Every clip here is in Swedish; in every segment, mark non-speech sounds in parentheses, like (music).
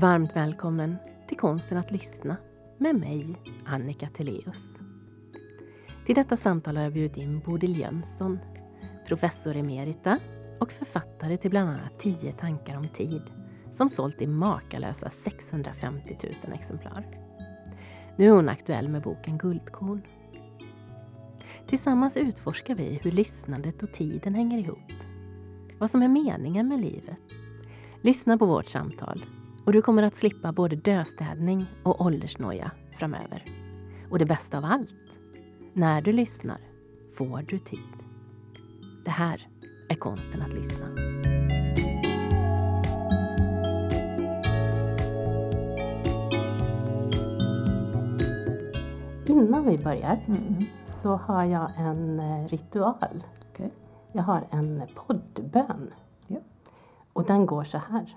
Varmt välkommen till Konsten att lyssna med mig, Annika Teleus. Till detta samtal har jag bjudit in Bodil Jönsson, professor emerita och författare till bland annat Tio tankar om tid som sålt i makalösa 650 000 exemplar. Nu är hon aktuell med boken Guldkorn. Tillsammans utforskar vi hur lyssnandet och tiden hänger ihop. Vad som är meningen med livet. Lyssna på vårt samtal och du kommer att slippa både döstädning och åldersnoja framöver. Och det bästa av allt, när du lyssnar får du tid. Det här är konsten att lyssna. Innan vi börjar Mm. så har jag en eh, ritual. Okej. Jag har en poddbön. Ja. Och den går så här.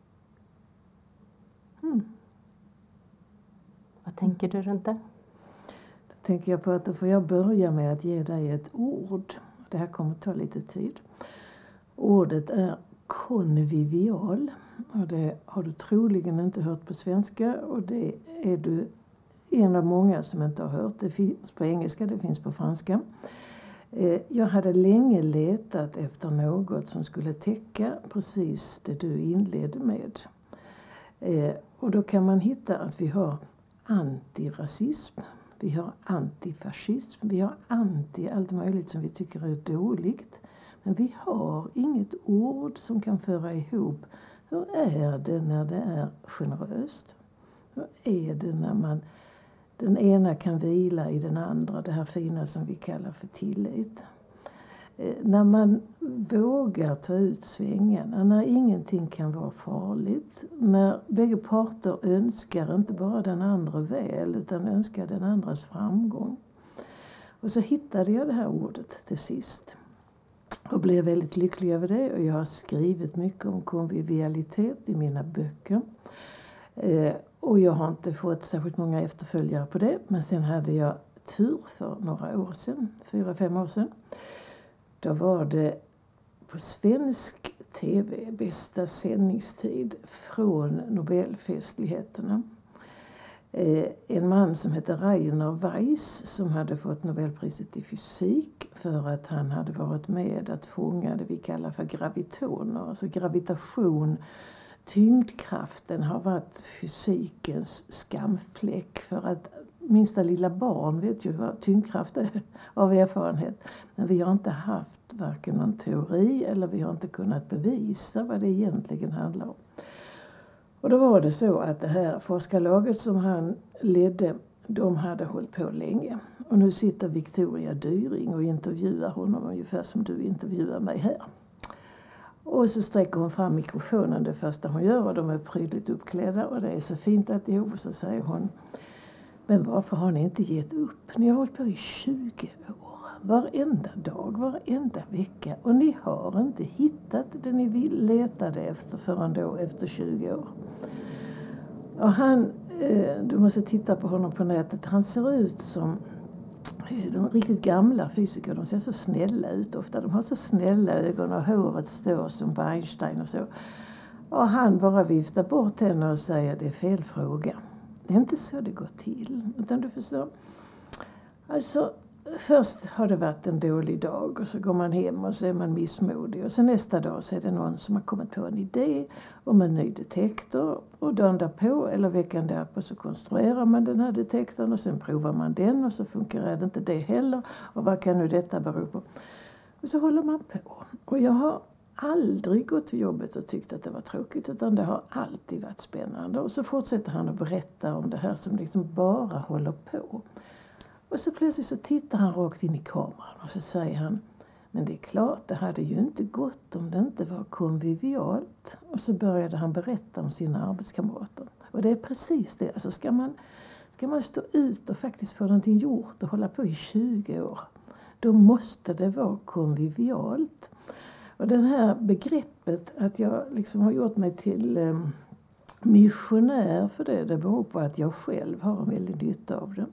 Mm. Vad tänker du runt det? Då tänker jag på att då får jag börja med att ge dig ett ord. Det här kommer ta lite tid. Ordet är konvivial. Och det har du troligen inte hört på svenska och det är du en av många som inte har hört. Det finns på engelska, det finns på franska. Eh, jag hade länge letat efter något som skulle täcka precis det du inledde med. Eh, Och då kan man hitta att vi har antirasism, vi har antifascism, vi har anti allt möjligt som vi tycker är dåligt. Men vi har inget ord som kan föra ihop hur är det när det är generöst? Hur är det när man den ena kan vila i den andra, det här fina som vi kallar för tillit. Eh, när man vågar ta ut svängarna, när ingenting kan vara farligt, när bägge parter önskar inte bara den andra väl utan önskar den andras framgång. Och så hittade jag det här ordet till sist och blev väldigt lycklig över det. Och jag har skrivit mycket om konvivialitet i mina böcker. Eh, och jag har inte fått särskilt många efterföljare på det. Men sen hade jag tur för några år sedan, fyra, fem år sedan. Då var det på svensk tv, bästa sändningstid från Nobelfestligheterna. Eh, en man som hette Rainer Weiss som hade fått Nobelpriset i fysik för att han hade varit med att fånga det vi kallar för gravitoner, alltså gravitation tyngdkraften har varit fysikens skamfläck för att minsta lilla barn vet ju vad tyngdkraft är (laughs) av erfarenhet. Men vi har inte haft varken någon teori eller vi har inte kunnat bevisa vad det egentligen handlar om. Och då var det så att det här forskarlaget som han ledde, de hade hållit på länge. Och nu sitter Victoria Dyring och intervjuar honom ungefär som du intervjuar mig här. Och så sträcker hon fram mikrofonen det första hon gör och de är prydligt uppklädda och det är så fint alltihop. Så säger hon men varför har ni inte gett upp? Ni har hållit på i 20 år. Varenda dag, varenda vecka. Och ni har inte hittat det ni vill letade efter förrän då efter 20 år. Och han, eh, du måste titta på honom på nätet, han ser ut som eh, de riktigt gamla fysiker, de ser så snälla ut ofta. De har så snälla ögon och håret står som på Einstein och så. Och han bara viftar bort henne och säger det är fel fråga. Det är inte så det går till. Utan du förstår. Alltså, först har det varit en dålig dag och så går man hem och så är man missmodig. Och så nästa dag så är det någon som har kommit på en idé om en ny detektor. Och dagen därpå, eller veckan därpå, så konstruerar man den här detektorn och sen provar man den och så funkar inte det heller. Och vad kan nu detta bero på? Och så håller man på. Och jag har aldrig gått till jobbet och tyckt att det var tråkigt utan det har alltid varit spännande. Och så fortsätter han att berätta om det här som liksom bara håller på. Och så plötsligt så tittar han rakt in i kameran och så säger han Men det är klart, det hade ju inte gått om det inte var konvivialt. Och så började han berätta om sina arbetskamrater. Och det är precis det. Alltså ska, man, ska man stå ut och faktiskt få någonting gjort och hålla på i 20 år, då måste det vara konvivialt. Och det här begreppet att jag liksom har gjort mig till eh, missionär för det, det beror på att jag själv har en väldig nytta av det.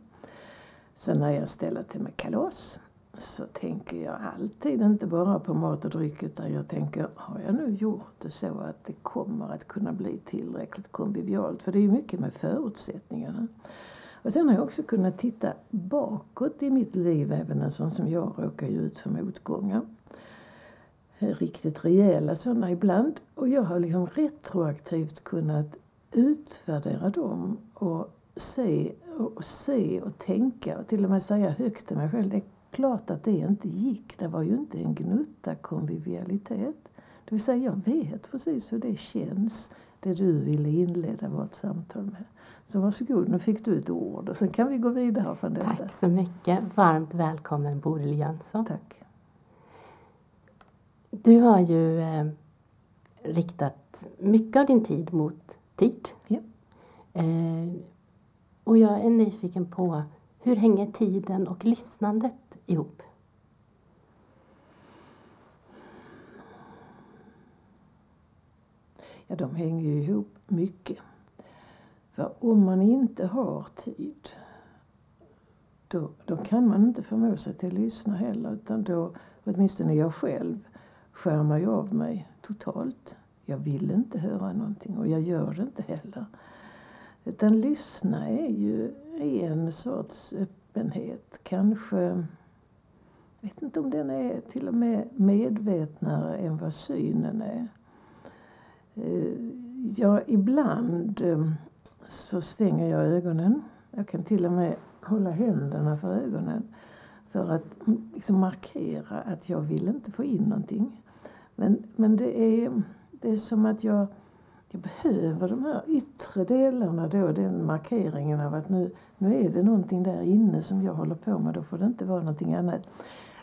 Så när jag ställer till med kalas så tänker jag alltid inte bara på mat och dryck utan jag tänker, har jag nu gjort det så att det kommer att kunna bli tillräckligt konvivialt? För det är ju mycket med förutsättningarna. Och sen har jag också kunnat titta bakåt i mitt liv, även en sån som jag råkar ju ut för motgångar. Riktigt rejäla sådana ibland. Och jag har liksom retroaktivt kunnat utvärdera dem och se och, se och tänka och till och med säga högt till mig själv. Det är klart att det inte gick. Det var ju inte en gnutta konvivialitet. Det vill säga, jag vet precis hur det känns, det du ville inleda vårt samtal med. Så varsågod, nu fick du ett ord och sen kan vi gå vidare från detta. Tack så mycket. Varmt välkommen Bodil Jönsson. Tack. Du har ju eh, riktat mycket av din tid mot tid. Ja. Eh, och jag är nyfiken på hur hänger tiden och lyssnandet ihop? Ja, de hänger ju ihop mycket. För om man inte har tid då, då kan man inte förmå sig till att lyssna heller. Utan då, åtminstone jag själv, skärmar jag av mig totalt. Jag vill inte höra någonting och jag gör det inte heller. Utan lyssna är ju en sorts öppenhet. Kanske, jag vet inte om den är till och med medvetnare än vad synen är. Eh, ja, ibland eh, så stänger jag ögonen. Jag kan till och med hålla händerna för ögonen för att liksom markera att jag vill inte få in någonting. Men, men det, är, det är som att jag, jag behöver de här yttre delarna då, den markeringen av att nu, nu är det någonting där inne som jag håller på med, då får det inte vara någonting annat.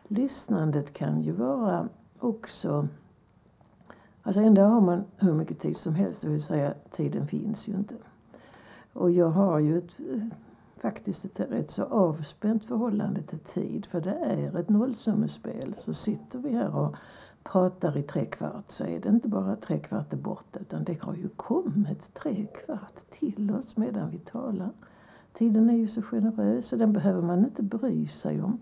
Lyssnandet kan ju vara också Alltså ändå har man hur mycket tid som helst, det vill säga tiden finns ju inte. Och jag har ju ett, faktiskt ett rätt så avspänt förhållande till tid. För det är ett nollsummespel. Så sitter vi här och pratar i tre kvart så är det inte bara tre kvart är borta utan det har ju kommit tre kvart till oss medan vi talar. Tiden är ju så generös så den behöver man inte bry sig om.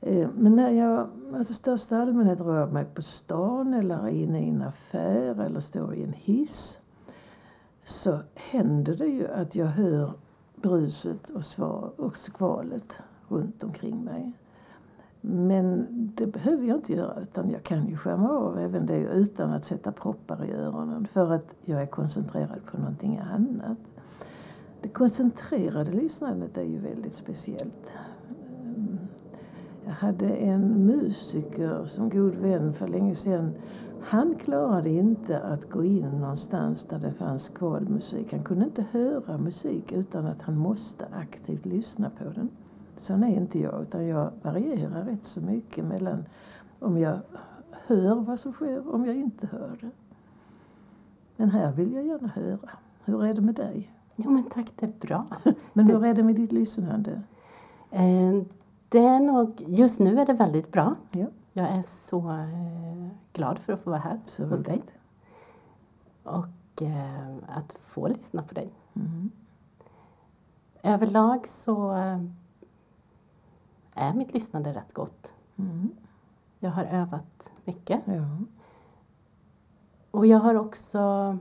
Eh, men när jag alltså största allmänhet rör mig på stan eller inne i en affär eller står i en hiss så händer det ju att jag hör bruset och, svar, och skvalet runt omkring mig. Men det behöver jag inte göra utan jag kan ju skärma av även det utan att sätta proppar i öronen för att jag är koncentrerad på någonting annat. Det koncentrerade lyssnandet är ju väldigt speciellt. Jag hade en musiker som god vän för länge sedan. Han klarade inte att gå in någonstans där det fanns skvalmusik. Han kunde inte höra musik utan att han måste aktivt lyssna på den. Sån är inte jag, utan jag varierar rätt så mycket mellan om jag hör vad som sker och om jag inte hör det. Men här vill jag gärna höra. Hur är det med dig? Jo men tack, det är bra. (laughs) Men hur är det med ditt lyssnande? Eh, det är nog, just nu är det väldigt bra. Ja. Jag är så eh, glad för att få vara här Så hos dig. Och eh, att få lyssna på dig. Mm. Överlag så är mitt lyssnande rätt gott. Mm. Jag har övat mycket. Ja. Och jag har också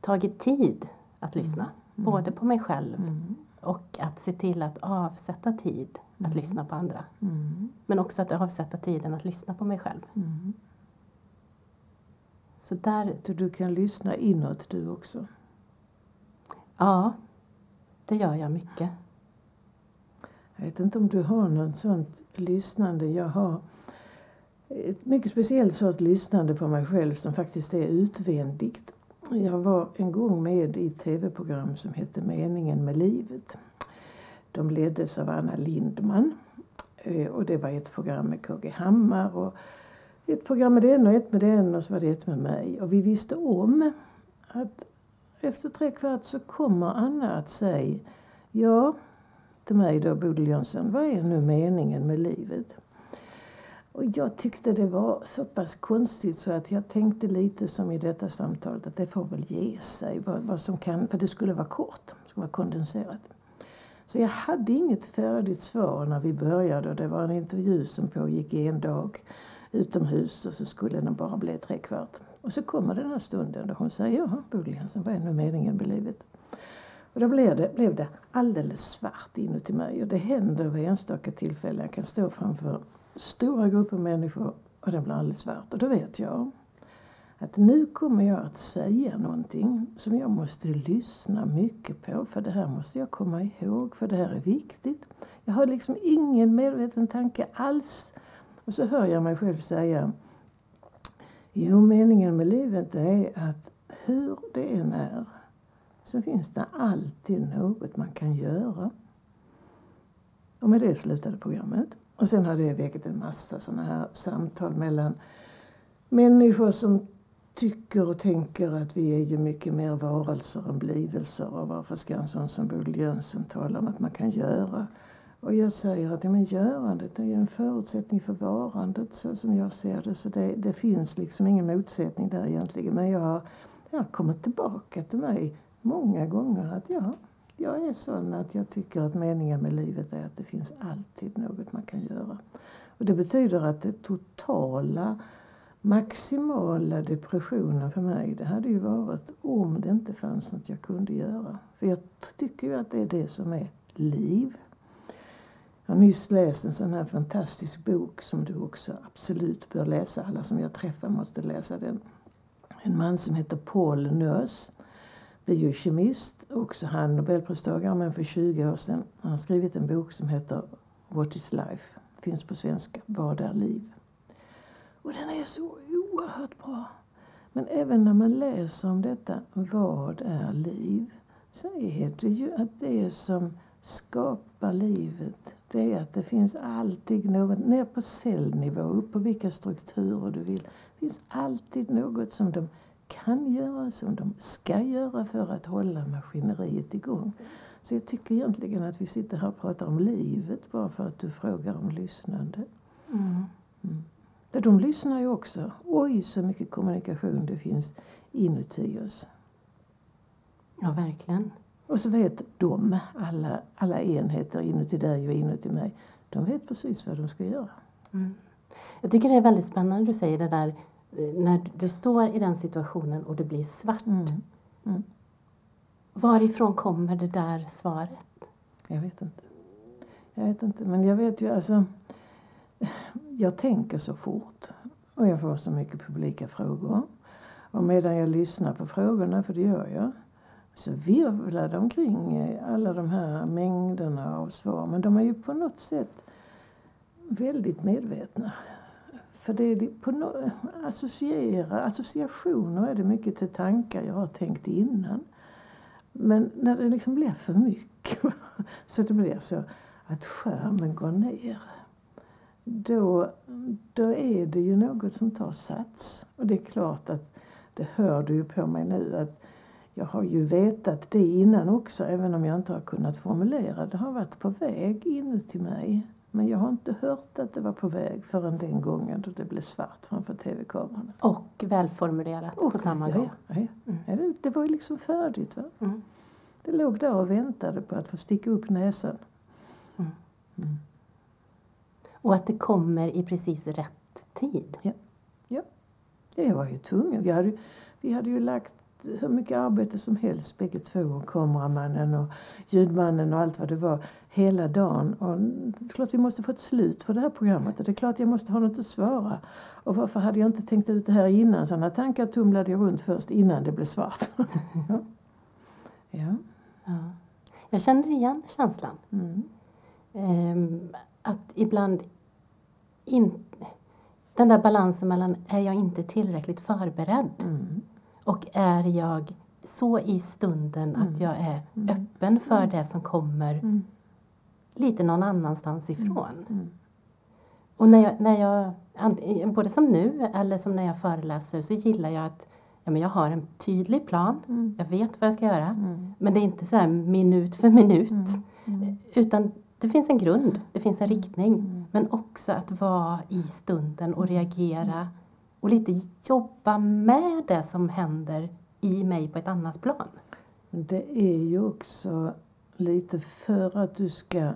tagit tid att lyssna. Både på mig själv Mm. och att se till att avsätta tid att Mm. lyssna på andra. Mm. Men också att avsätta tiden att lyssna på mig själv. Mm. Så där, Så du kan lyssna inåt du också? ja, det gör jag mycket. Jag vet inte om du har något sånt lyssnande. Jag har ett mycket speciellt sorts lyssnande på mig själv som faktiskt är utvändigt. Jag var en gång med i ett tv-program som hette Meningen med livet. De leddes av Anna Lindman. Eh, och det var ett program med KG Hammar och ett program med den och ett med den och så var det ett med mig. Och vi visste om att efter tre kvart så kommer Anna att säga Ja, till mig då, Bodil Jönsson, vad är nu meningen med livet? Och jag tyckte det var så pass konstigt så att jag tänkte lite som i detta samtalet att det får väl ge sig. Vad, vad som kan, för det skulle vara kort, det skulle vara kondenserat. Så jag hade inget färdigt svar när vi började. Det var en intervju som pågick en dag utomhus och så skulle den bara bli tre kvart. Och så kommer den här stunden då hon säger, ja Bodil Jönsson, vad är nu meningen med livet? Och då blev det, blev det alldeles svart inuti mig. Och det händer vid enstaka tillfällen. Jag kan stå framför stora grupper människor och det blir alldeles svart. Och då vet jag att nu kommer jag att säga någonting som jag måste lyssna mycket på. För det här måste jag komma ihåg, för det här är viktigt. Jag har liksom ingen medveten tanke alls. Och så hör jag mig själv säga Jo, meningen med livet är att hur det än är så finns det alltid något man kan göra. Och med det slutade programmet. Och sen har det väckt en massa sådana här samtal mellan människor som tycker och tänker att vi är ju mycket mer varelser än blivelser och varför ska en sån som Bodil Jönsson tala om att man kan göra? Och jag säger att ja, men görandet är ju en förutsättning för varandet så som jag ser det. Så det, det finns liksom ingen motsättning där egentligen. Men jag har, jag har kommit tillbaka till mig många gånger att ja, jag är sån att jag tycker att meningen med livet är att det finns alltid något man kan göra. Och det betyder att det totala maximala depressionen för mig, det hade ju varit om det inte fanns något jag kunde göra. För jag tycker ju att det är det som är liv. Jag har nyss läst en sån här fantastisk bok som du också absolut bör läsa. Alla som jag träffar måste läsa den. En man som heter Paul Nös, biokemist, också han nobelpristagare, men för 20 år sedan. Han har skrivit en bok som heter What is life? Finns på svenska. Vad är liv? Och den är så oerhört bra. Men även när man läser om detta, vad är liv? Så är det ju att det som skapar livet, det är att det finns alltid något, ner på cellnivå, upp på vilka strukturer du vill. Det finns alltid något som de kan göra, som de ska göra för att hålla maskineriet igång. Så jag tycker egentligen att vi sitter här och pratar om livet bara för att du frågar om lyssnande. Mm. Mm. De lyssnar ju också. Oj, så mycket kommunikation det finns inuti oss. Ja, verkligen. Och så vet de, alla, alla enheter inuti dig och inuti mig, de vet precis vad de ska göra. Mm. Jag tycker det är väldigt spännande du säger det där när du står i den situationen och det blir svart. Mm. Mm. Varifrån kommer det där svaret? Jag vet inte. Jag vet inte, men jag vet ju alltså jag tänker så fort och jag får så mycket publika frågor. Och medan jag lyssnar på frågorna, för det gör jag, så virvlar det omkring alla de här mängderna av svar. Men de är ju på något sätt väldigt medvetna. För det är på no associera, associationer är det mycket till tankar jag har tänkt innan. Men när det liksom blir för mycket, (laughs) så det blir så att skärmen går ner då, då är det ju något som tar sats. Och det är klart att det hör du ju på mig nu att jag har ju vetat det innan också, även om jag inte har kunnat formulera. Det har varit på väg inuti mig. Men jag har inte hört att det var på väg förrän den gången då det blev svart framför tv-kameran. Och välformulerat och, på samma ja, gång. Ja, ja. Mm. det, var ju liksom färdigt. Va? Mm. Det låg där och väntade på att få sticka upp näsan. Mm. mm. Och att det kommer i precis rätt tid. Ja. ja. Jag var ju tvungen. Vi hade, vi hade ju lagt hur mycket arbete som helst bägge två. Kameramannen och ljudmannen och allt vad det var. Hela dagen. Och det är klart vi måste få ett slut på det här programmet. Och det är klart jag måste ha något att svara. Och varför hade jag inte tänkt ut det här innan? Sådana tankar tumlade jag runt först innan det blev svart. (laughs) ja. ja. ja. Jag känner igen känslan. Mm. Um, att ibland in, den där balansen mellan är jag inte tillräckligt förberedd mm. och är jag så i stunden mm. att jag är mm. öppen för mm. det som kommer mm. Lite någon annanstans mm. ifrån. Och när jag, när jag, både som nu eller som när jag föreläser så gillar jag att ja, men jag har en tydlig plan, Mm. jag vet vad jag ska göra. Mm. Men det är inte så här minut för minut. Mm. Mm. Utan det finns en grund, det finns en riktning. Mm. Men också att vara i stunden och reagera och lite jobba med det som händer i mig på ett annat plan. Det är ju också lite för att du ska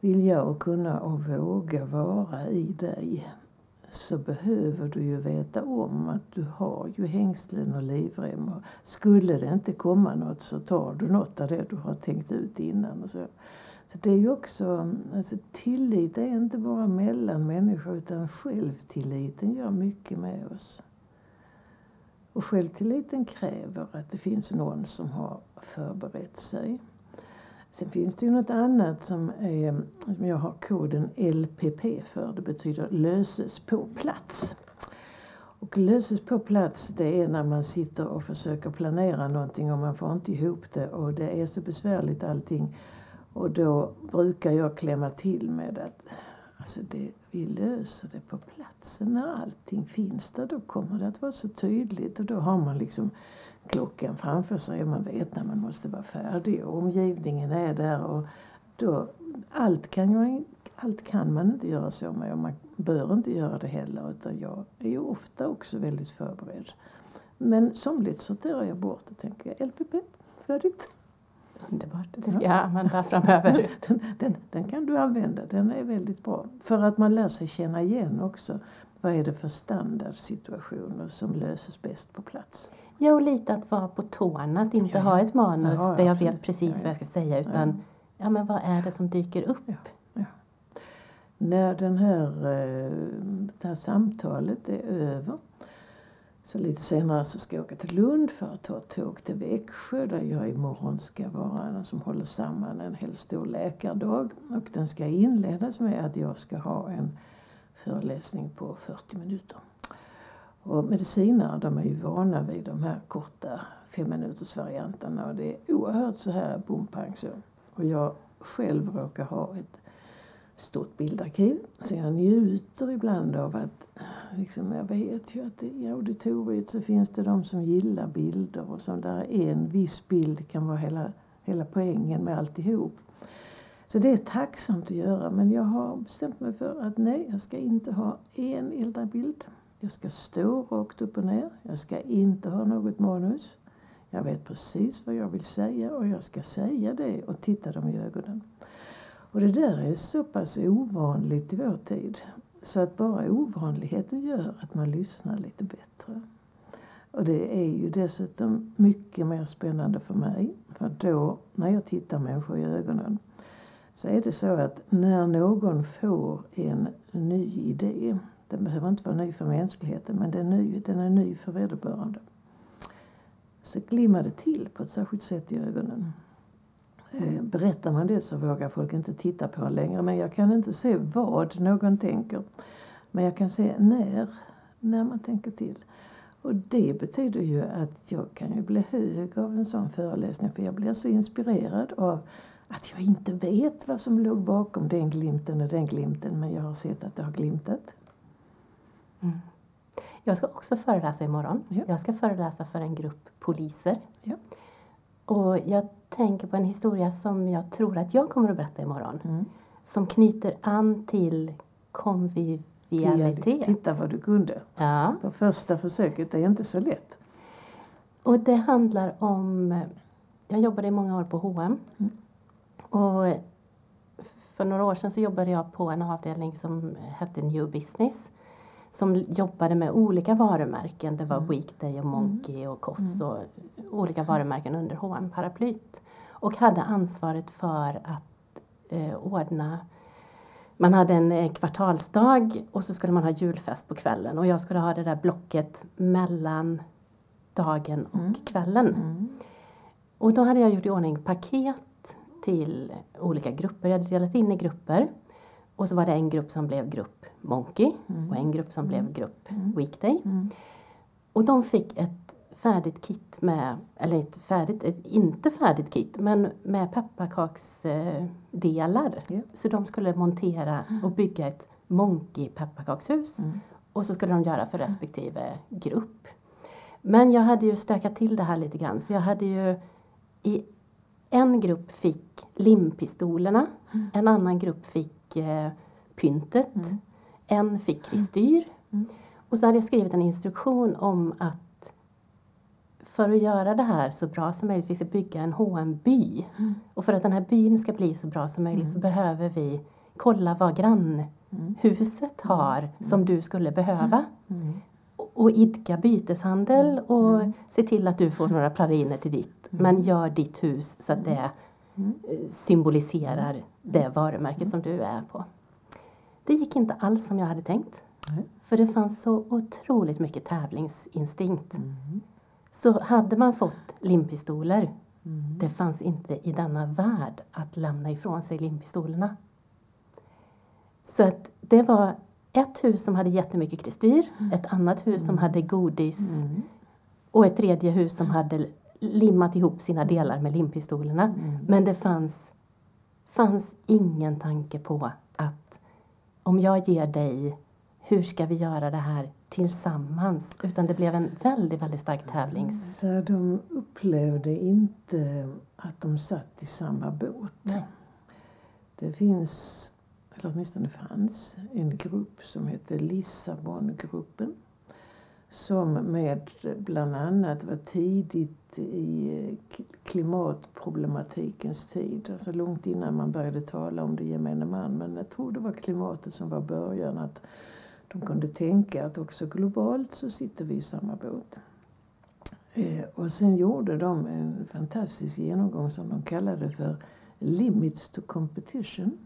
vilja och kunna och våga vara i dig så behöver du ju veta om att du har ju hängslen och livrem. Och skulle det inte komma något så tar du något av det du har tänkt ut innan. Och så. Så det är ju också, alltså tillit är inte bara mellan människor utan självtilliten gör mycket med oss. Och självtilliten kräver att det finns någon som har förberett sig. Sen finns det ju något annat som, är, som jag har koden LPP för. Det betyder löses på plats. Och löses på plats det är när man sitter och försöker planera någonting och man får inte ihop det och det är så besvärligt allting. Och då brukar jag klämma till med att alltså det, vi löser det på platsen. När allting finns där då kommer det att vara så tydligt och då har man liksom klockan framför sig och man vet när man måste vara färdig och omgivningen är där. Och då, allt, kan ju, allt kan man inte göra så med och man bör inte göra det heller utan jag är ju ofta också väldigt förberedd. Men somligt sorterar jag bort och tänker LPP, färdigt. Underbart, det ska jag använda framöver. (laughs) Den, den, den kan du använda, den är väldigt bra. För att man lär sig känna igen också vad är det för standardsituationer som löses bäst på plats. Ja, och lite att vara på tårna, att inte Ja, ha ett manus Ja, där jag absolut. vet precis vad jag ska säga utan ja, men vad är det som dyker upp? När den här, eh, det här samtalet är över så lite senare så ska jag åka till Lund för att ta ett tåg till Växjö där jag imorgon ska vara den som håller samman en hel stor läkardag. Och den ska inledas med att jag ska ha en föreläsning på 40 minuter. Och medicinare de är ju vana vid de här korta femminutersvarianterna och det är oerhört så här bom pang så. Och jag själv råkar ha ett stort bildarkiv så jag njuter ibland av att liksom, jag vet ju att i auditoriet så finns det de som gillar bilder och som där en viss bild kan vara hela, hela poängen med alltihop. Så det är tacksamt att göra men jag har bestämt mig för att nej, jag ska inte ha en enda bild. Jag ska stå rakt upp och ner. Jag ska inte ha något manus. Jag vet precis vad jag vill säga och jag ska säga det och titta dem i ögonen. Och det där är så pass ovanligt i vår tid så att bara ovanligheten gör att man lyssnar lite bättre. Och det är ju dessutom mycket mer spännande för mig. För då, när jag tittar människor i ögonen, så är det så att när någon får en ny idé, den behöver inte vara ny för mänskligheten, men den är ny, den är ny för vederbörande. Så glimmar det till på ett särskilt sätt i ögonen. Eh, berättar man det så vågar folk inte titta på en längre. Men jag kan inte se vad någon tänker. Men jag kan se när, när man tänker till. Och det betyder ju att jag kan ju bli hög av en sån föreläsning. För jag blir så inspirerad av att jag inte vet vad som låg bakom den glimten och den glimten. Men jag har sett att det har glimtat. Mm. Jag ska också föreläsa imorgon. Ja. Jag ska föreläsa för en grupp poliser. Ja. Och jag tänker på en historia som jag tror att jag kommer att berätta imorgon. Mm. Som knyter an till konvivialitet. Titta vad du kunde. Ja. På första försöket, det är inte så lätt. Och det handlar om... Jag jobbade i många år på H&M. Mm. Och för några år sedan så jobbade jag på en avdelning som hette New Business. Som jobbade med olika varumärken. Det var Mm. Weekday och Monkey och Koss Mm. och olika varumärken under hm paraplyt Och hade ansvaret för att eh, ordna man hade en eh, kvartalsdag och så skulle man ha julfest på kvällen och jag skulle ha det där blocket mellan dagen och Mm. kvällen. Mm. Och då hade jag gjort i ordning paket till olika grupper. Jag hade delat in i grupper. Och så var det en grupp som blev grupp Monkey Mm. och en grupp som blev grupp. Weekday. Och de fick ett färdigt kit med, eller inte färdigt, ett inte färdigt kit, men med pepparkaksdelar. Ja. Så de skulle montera och bygga ett Monkey pepparkakshus. Mm. Och så skulle de göra för respektive grupp. Men jag hade ju stökat till det här lite grann så jag hade ju i en grupp fick limpistolerna, Mm. en annan grupp fick eh, pyntet, Mm. en fick kristyr. Mm. Och så hade jag skrivit en instruktion om att för att göra det här så bra som möjligt, vi ska bygga en hm by Mm. Och för att den här byn ska bli så bra som möjligt så behöver vi kolla vad grannhuset har som du skulle behöva. Mm. Och- idka byteshandel och se till att du får några praliner till ditt. Men gör ditt hus så att det Mm. eh, symboliserar det varumärke som du är på. Det gick inte alls som jag hade tänkt. För det fanns så otroligt mycket tävlingsinstinkt. Mm. Så hade man fått limpistoler, Mm. det fanns inte i denna värld att lämna ifrån sig limpistolerna. Så att det var ett hus som hade jättemycket kristyr, ett annat hus som hade godis Mm. och ett tredje hus som hade limmat ihop sina delar med limpistolerna. Mm. Men det fanns, fanns ingen tanke på att om jag ger dig, hur ska vi göra det här tillsammans? Utan det blev en väldigt, väldigt stark tävlings... Så de upplevde inte att de satt i samma båt. Nej. Det finns, eller åtminstone fanns, en grupp som hette Lissabongruppen som med bland annat var tidigt i eh, klimatproblematikens tid. Alltså långt innan man började tala om det gemene man. Men jag tror det var klimatet som var början. Att de kunde tänka att också globalt så sitter vi i samma båt. Eh, och sen gjorde de en fantastisk genomgång som de kallade för Limits to Competition.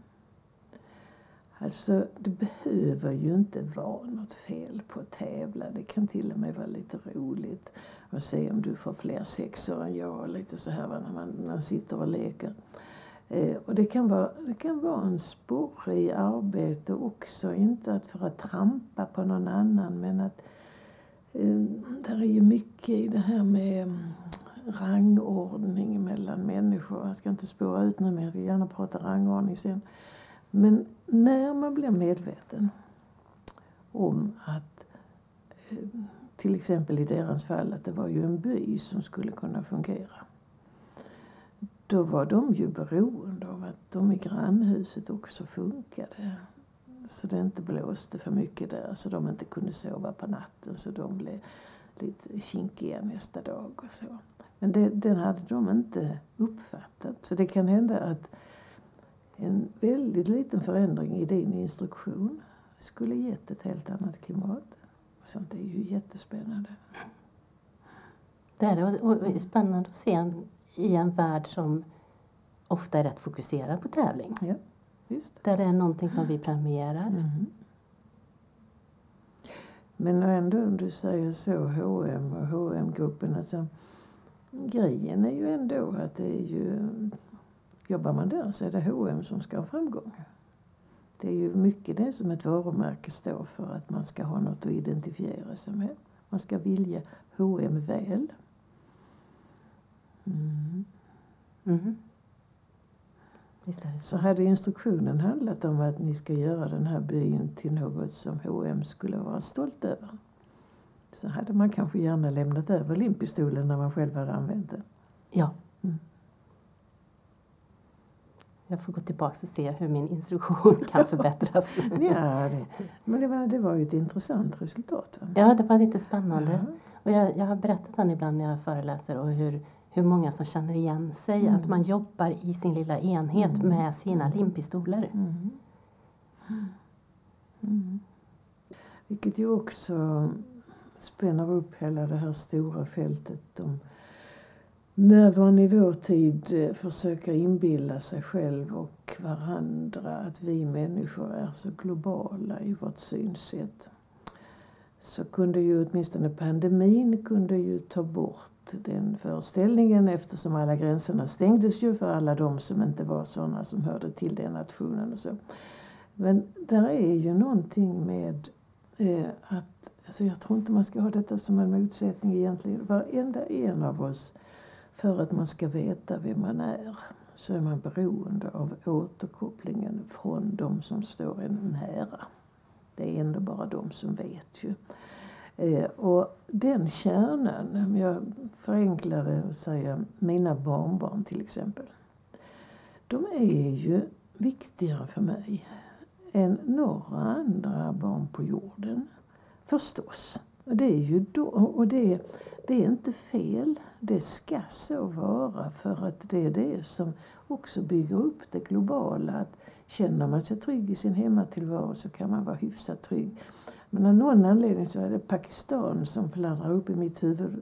Alltså, det behöver ju inte vara något fel på att tävla. Det kan till och med vara lite roligt att se om du får fler sexor än jag. Lite så här när man, när man sitter och leker. Eh, och det kan, vara, det kan vara en sporre i arbete också. Inte att för att trampa på någon annan men att eh, där är ju mycket i det här med mm, rangordning mellan människor. Jag ska inte spåra ut nu men jag vill gärna prata rangordning sen. Men när man blir medveten om att eh, till exempel i deras fall att det var ju en by som skulle kunna fungera. Då var de ju beroende av att de i grannhuset också funkade. Så det inte blåste för mycket där så de inte kunde sova på natten så de blev lite kinkiga nästa dag och så. Men det, den hade de inte uppfattat. Så det kan hända att en väldigt liten förändring i din instruktion skulle gett ett helt annat klimat. Sånt är ju jättespännande. Det är det. Och, spännande att se en, i en värld som ofta är rätt fokuserad på tävling. Ja, visst. Där det är någonting som vi premierar. Mhm. Men ändå om du säger så, H&M och hm gruppen alltså grejen är ju ändå att det är ju, jobbar man där så är det H&M som ska ha framgång. Det är ju mycket det som ett varumärke står för, att man ska ha något att identifiera sig med. Man ska vilja H&M väl. Mm. Så så. hade instruktionen handlat om att ni ska göra den här byn till något som H&M skulle vara stolt över. Så hade man kanske gärna lämnat över limpistolen när man själv hade använt den. Ja. Mm. Jag får gå tillbaka och se hur min instruktion kan (laughs) förbättras. Ja, det, men det var, det var ju ett intressant resultat. Va? Ja, det var lite spännande. Ja. Och jag, jag har berättat den ibland när jag föreläser och hur, hur många som känner igen sig. Mm. Att man jobbar i sin lilla enhet Mm. med sina limpistoler. Mm. Mm. Vilket ju också spänner upp hela det här stora fältet om när man i vår tid eh, försöker inbilla sig själv och varandra att vi människor är så globala i vårt synsätt så kunde ju åtminstone pandemin kunde ju ta bort den föreställningen eftersom alla gränserna stängdes ju för alla de som inte var sådana som hörde till den nationen och så. Men där är ju någonting med eh, att, alltså jag tror inte man ska ha detta som en motsättning egentligen. Varenda en av oss, för att man ska veta vem man är, så är man beroende av återkopplingen från de som står en nära. Det är ändå bara de som vet ju. Eh, och den kärnan, om jag förenklar det och säger mina barnbarn till exempel. De är ju viktigare för mig än några andra barn på jorden. Förstås. Och det är ju då, och det, det är inte fel. Det ska så vara för att det är det som också bygger upp det globala. Att känner man sig trygg i sin hemmatillvaro så kan man vara hyfsat trygg. Men av någon anledning så är det Pakistan som fladdrar upp i mitt huvud.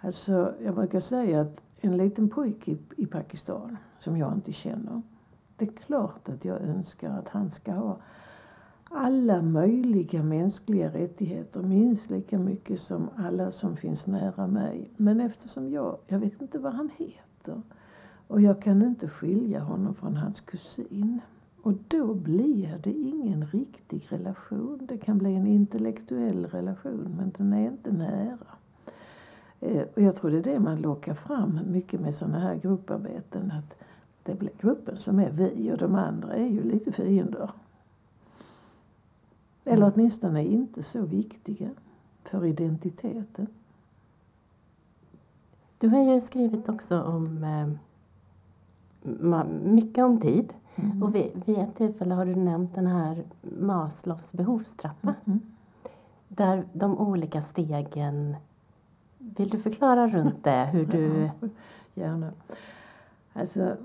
Alltså, jag brukar säga att en liten pojke i, Pakistan som jag inte känner. Det är klart att jag önskar att han ska ha alla möjliga mänskliga rättigheter, minst lika mycket som alla som finns nära mig. Men eftersom jag, jag vet inte vad han heter och jag kan inte skilja honom från hans kusin. Och då blir det ingen riktig relation. Det kan bli en intellektuell relation men den är inte nära. Eh, och jag tror det är det man lockar fram mycket med sådana här grupparbeten. Att det blir gruppen som är vi och de andra är ju lite fiender. Eller mm. åtminstone inte så viktiga för identiteten. Du har ju skrivit också om eh, mycket om tid. Mm. Och vid, vid ett tillfälle har du nämnt den här Maslows behovstrappa. Mm. Där de olika stegen... Vill du förklara runt det? Hur du... Gärna. Alltså,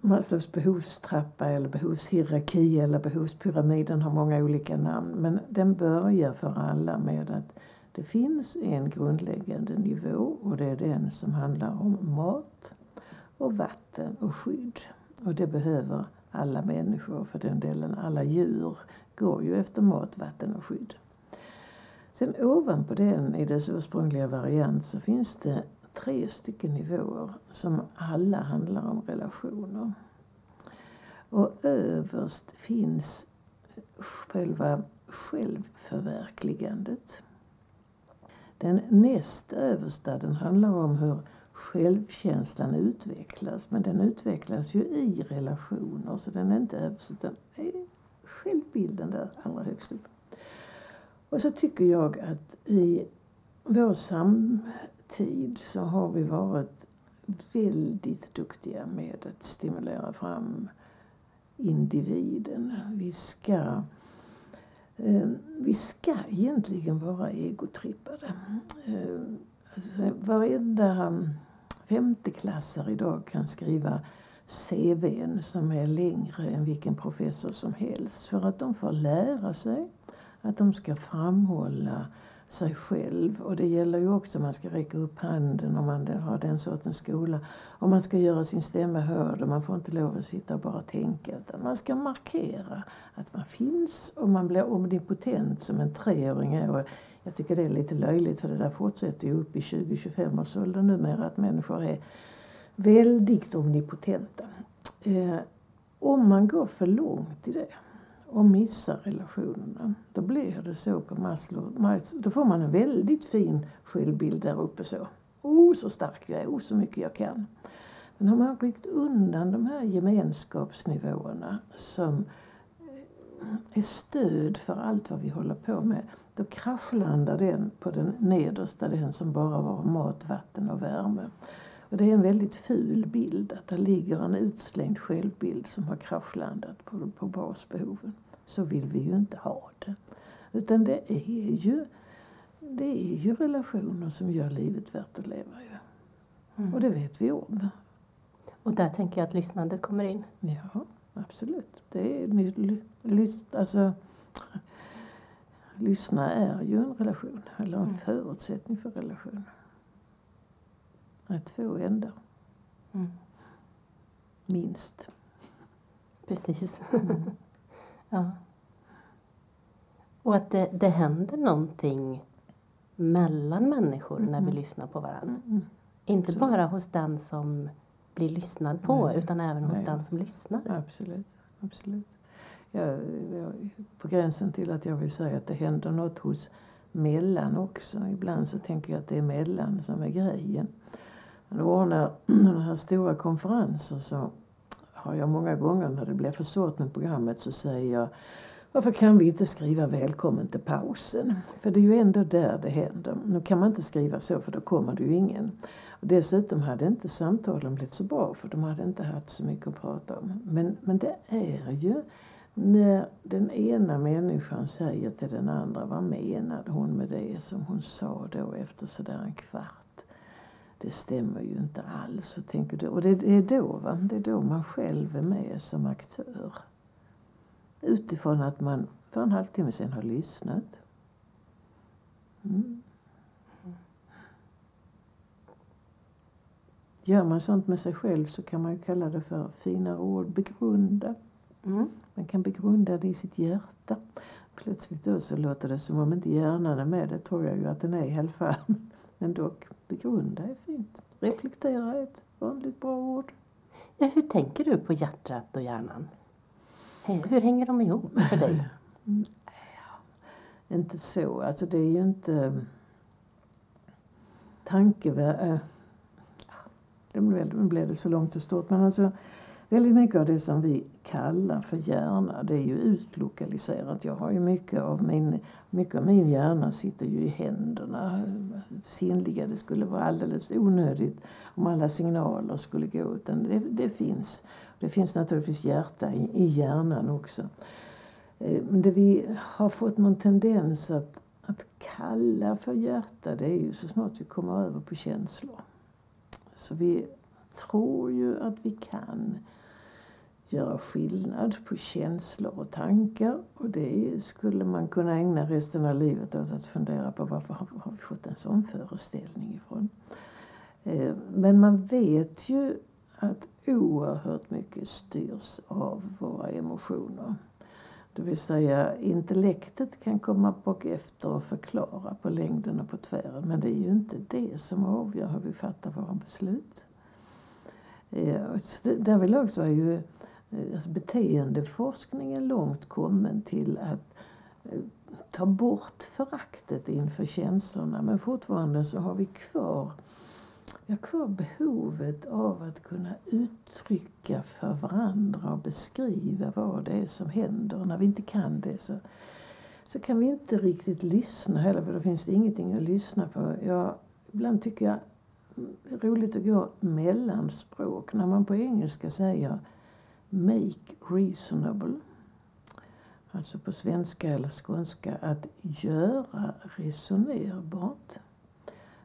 Maslows behovstrappa eller behovshierarki eller behovspyramiden har många olika namn. Men den börjar för alla med att det finns en grundläggande nivå och det är den som handlar om mat och vatten och skydd. Och det behöver alla människor, för den delen alla djur, går ju efter mat, vatten och skydd. Sen ovanpå den, i dess ursprungliga variant, så finns det tre stycken nivåer som alla handlar om relationer. Och överst finns själva självförverkligandet. Den näst översta den handlar om hur självkänslan utvecklas. Men den utvecklas ju i relationer så den är inte överst utan är självbilden där allra högst upp. Och så tycker jag att i vår tid så har vi varit väldigt duktiga med att stimulera fram individen. Vi ska, eh, vi ska egentligen vara egotrippade. Eh, alltså, varenda femteklassare idag kan skriva CVn som är längre än vilken professor som helst. För att de får lära sig att de ska framhålla sig själv. Och det gäller ju också, man ska räcka upp handen om man har den sortens skola. Om man ska göra sin stämma hörd och man får inte lov att sitta och bara tänka. Utan man ska markera att man finns och man blir omnipotent som en treåring är. Jag tycker det är lite löjligt för det där fortsätter ju upp i 20-25 års ålder numera att människor är väldigt omnipotenta. Eh, om man går för långt i det och missar relationerna, då blir det så på Maslow. Då får man en väldigt fin självbild där uppe så. Oh, så stark jag är, oh, så mycket jag kan. Men har man ryckt undan de här gemenskapsnivåerna som eh, är stöd för allt vad vi håller på med, då kraschlandar den på den nedersta, den som bara var mat, vatten och värme. Och det är en väldigt ful bild, att det ligger en utslängd självbild som har kraschlandat på, på basbehoven. Så vill vi ju inte ha det. Utan det är ju, det är ju relationer som gör livet värt att leva. Ju. Mm. Och det vet vi om. Och där tänker jag att lyssnandet kommer in. Ja, absolut. Det är, alltså, lyssna är ju en relation, eller en mm. förutsättning för relation. Är två ändar. Mm. Minst. Precis. Mm. (laughs) ja. Och att det, det händer någonting mellan människor när vi lyssnar på varandra. Inte Absolut. bara hos den som blir lyssnad på Nej. utan även hos Nej. den som lyssnar. Absolut. Absolut jag, jag, på gränsen till att jag vill säga att det händer något hos mellan också. Ibland så tänker jag att det är mellan som är grejen. Han ordnar den här stora konferenser så har jag många gånger när det blir för svårt med programmet så säger jag Varför kan vi inte skriva välkommen till pausen? För det är ju ändå där det händer. Nu kan man inte skriva så för då kommer det ju ingen. Och dessutom hade inte samtalen blivit så bra för de hade inte haft så mycket att prata om. Men, men det är ju när den ena människan säger till den andra vad menade hon med det som hon sa då efter sådär en kvart. Det stämmer ju inte alls. Och, tänker du, och det, är då, va? det är då man själv är med som aktör. Utifrån att man för en halvtimme sedan har lyssnat. Mm. Gör man sånt med sig själv så kan man ju kalla det för finare ord. Begrunda. Mm. Man kan begrunda det i sitt hjärta. Plötsligt då så låter det som om inte hjärnan är med. Det tror jag ju att den är i alla fall. Men dock, begrunda är fint. Reflektera är ett vanligt bra ord. Ja, hur tänker du på hjärtat och hjärnan? Hur hänger de ihop för dig? Ja, inte så. Alltså det är ju inte tankevärld. Det blev, blev det så långt och stort. Men alltså, väldigt mycket av det som vi kalla för hjärna, det är ju utlokaliserat. Jag har ju mycket av min, mycket av min hjärna sitter ju i händerna. Sinnliga, det skulle vara alldeles onödigt om alla signaler skulle gå. Utan det, det finns. Det finns naturligtvis hjärta i, i hjärnan också. Eh, men det vi har fått någon tendens att, att kalla för hjärta, det är ju så snart vi kommer över på känslor. Så vi tror ju att vi kan göra skillnad på känslor och tankar. Och det skulle man kunna ägna resten av livet åt att fundera på varför har vi fått en sån föreställning ifrån. Eh, men man vet ju att oerhört mycket styrs av våra emotioner. Det vill säga intellektet kan komma bak efter och förklara på längden och på tvären. Men det är ju inte det som avgör hur vi fattar våra beslut. Eh, därvidlag så är ju Eh, alltså beteendeforskningen långt kommen till att eh, ta bort föraktet inför känslorna. Men fortfarande så har vi kvar vi har kvar behovet av att kunna uttrycka för varandra och beskriva vad det är som händer. Och när vi inte kan det så, så kan vi inte riktigt lyssna heller för då finns det ingenting att lyssna på. Jag, ibland tycker jag mm, det är roligt att gå mellanspråk när man på engelska säger make reasonable. Alltså på svenska eller skånska att göra resonerbart.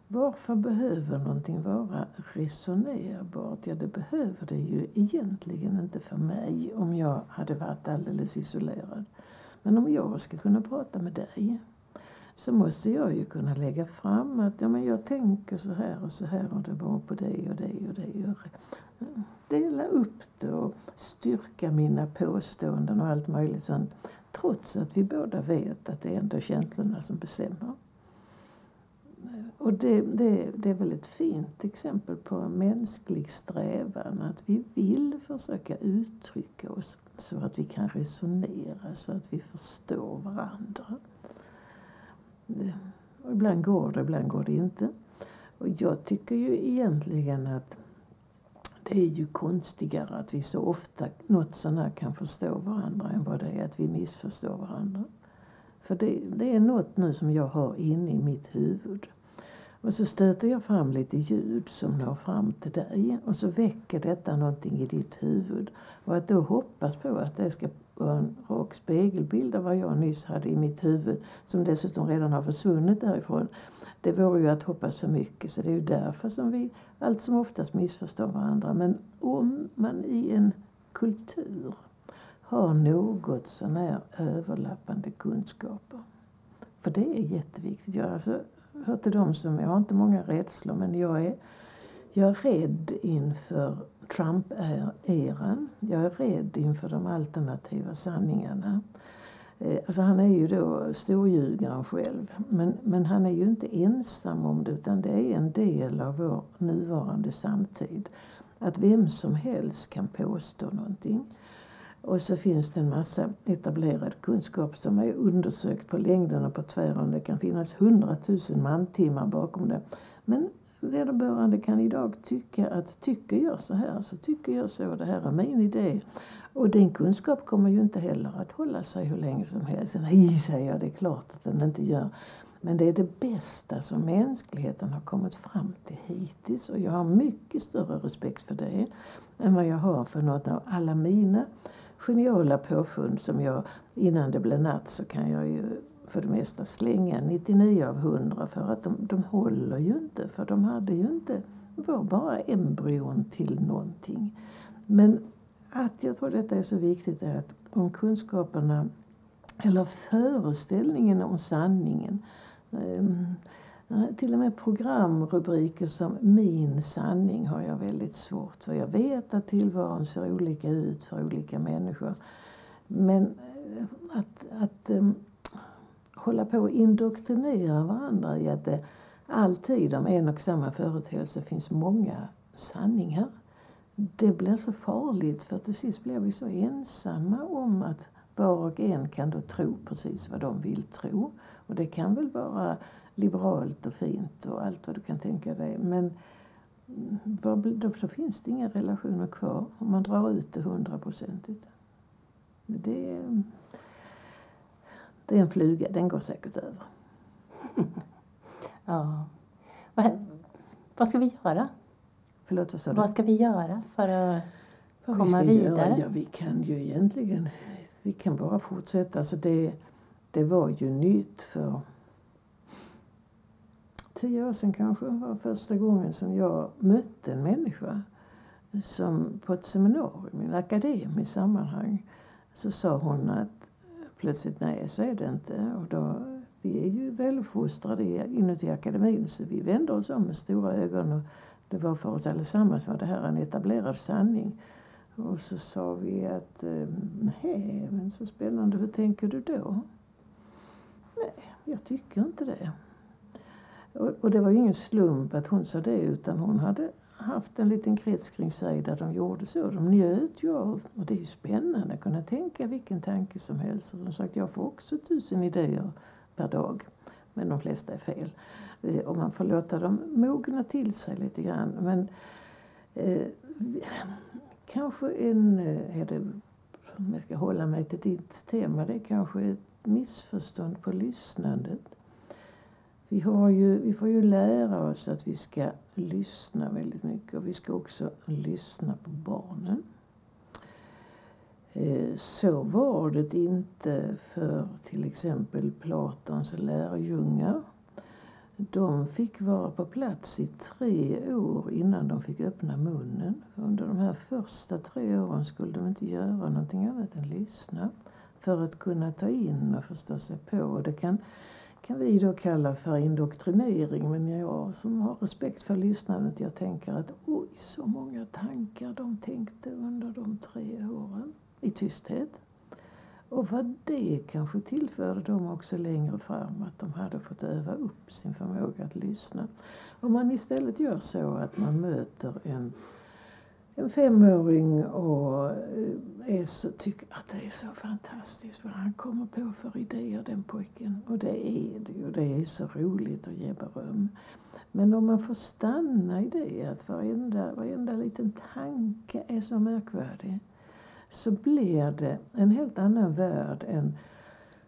Varför behöver någonting vara resonerbart? Ja, det behöver det ju egentligen inte för mig om jag hade varit alldeles isolerad. Men om jag ska kunna prata med dig så måste jag ju kunna lägga fram att ja, men jag tänker så här och så här och det beror på det och det och det. Dela upp det och styrka mina påståenden och allt möjligt sånt. Trots att vi båda vet att det är ändå känslorna som bestämmer. Och det, det, det är väl ett fint exempel på mänsklig strävan att vi vill försöka uttrycka oss så att vi kan resonera, så att vi förstår varandra. Och ibland går det, ibland går det inte. Och jag tycker ju egentligen att det är ju konstigare att vi så ofta något sånär kan förstå varandra än vad det är att vi missförstår varandra. För det, det är något nu som jag har inne i mitt huvud och så stöter jag fram lite ljud som når fram till dig och så väcker detta någonting i ditt huvud. Och att då hoppas på att det ska vara en rak spegelbild av vad jag nyss hade i mitt huvud som dessutom redan har försvunnit därifrån. Det vore ju att hoppas för mycket så det är ju därför som vi allt som oftast missförstår varandra. Men om man i en kultur har något sånär överlappande kunskaper. För det är jätteviktigt. Jag, alltså, hör till dem som, jag har inte många rädslor men jag är, jag är rädd inför Trump-eran. Jag är rädd inför de alternativa sanningarna. Eh, alltså han är ju då storljugaren själv. Men, men han är ju inte ensam om det utan det är en del av vår nuvarande samtid. Att vem som helst kan påstå någonting. Och så finns det en massa etablerad kunskap som är undersökt på längden och på tvären. Det kan finnas hundratusen mantimmar bakom det. Men vederbörande kan idag tycka att tycker jag så här så tycker jag så. Det här är min idé. Och din kunskap kommer ju inte heller att hålla sig hur länge som helst. Nej, säger jag, det är klart att den inte gör. Men det är det bästa som mänskligheten har kommit fram till hittills och jag har mycket större respekt för det än vad jag har för något av alla mina geniala påfund som jag innan det blir natt så kan jag ju för det mesta slänga 99 av 100 för att de, de håller ju inte för de hade ju inte, var bara embryon till någonting. Men att jag tror detta är så viktigt är att om kunskaperna eller föreställningen om sanningen ehm, till och med programrubriker som Min sanning har jag väldigt svårt för. Jag vet att tillvaron ser olika ut för olika människor. Men eh, att, att um, hålla på och indoktrinera varandra i att det alltid om en och samma företeelse finns många sanningar. Det blir så farligt för till sist blir vi så ensamma om att var och en kan då tro precis vad de vill tro. Och det kan väl vara liberalt och fint och allt vad du kan tänka dig. Men då, finns det inga relationer kvar om man drar ut det hundraprocentigt. Det, det är en fluga, den går säkert över. (laughs) ja. Vad, vad ska vi göra? Förlåt, vad sa du? Vad ska vi göra för att vad komma vi vidare? Göra? Ja, vi kan ju egentligen vi kan bara fortsätta. Alltså det, det var ju nytt för tio år sedan kanske var första gången som jag mötte en människa som på ett seminarium i ett akademiskt sammanhang så sa hon att plötsligt nej, så är det inte. Och då, vi är ju väluppfostrade inuti akademin så vi vände oss om med stora ögon och det var för oss allesammans var det här en etablerad sanning. Och så sa vi att ehm, nej, men så spännande, hur tänker du då? Nej, jag tycker inte det. Och, det var ju ingen slump att hon sa det utan hon hade haft en liten krets kring sig där de gjorde så. De njöt ju av, och det är ju spännande att kunna tänka vilken tanke som helst. Och som sagt, jag får också tusen idéer per dag. Men de flesta är fel. Och man får låta dem mogna till sig lite grann. Men eh, kanske en, eh, är det, om jag ska hålla mig till ditt tema, det är kanske ett missförstånd på lyssnandet. Vi, har ju, vi får ju lära oss att vi ska lyssna väldigt mycket och vi ska också lyssna på barnen. Eh, så var det inte för till exempel Platons lärjungar. De fick vara på plats i tre år innan de fick öppna munnen. Under de här första tre åren skulle de inte göra någonting annat än lyssna för att kunna ta in och förstå sig på. Det kan kan vi då kalla för indoktrinering. Men jag som har respekt för lyssnandet, jag tänker att oj, så många tankar de tänkte under de tre åren i tysthet. Och vad det kanske tillförde dem också längre fram, att de hade fått öva upp sin förmåga att lyssna. Om man istället gör så att man möter en en femåring och eh, är så, tycker att det är så fantastiskt vad han kommer på för idéer den pojken. Och det är det ju. Det är så roligt att ge beröm. Men om man får stanna i det, att varenda, varenda liten tanke är så märkvärdig, så blir det en helt annan värld än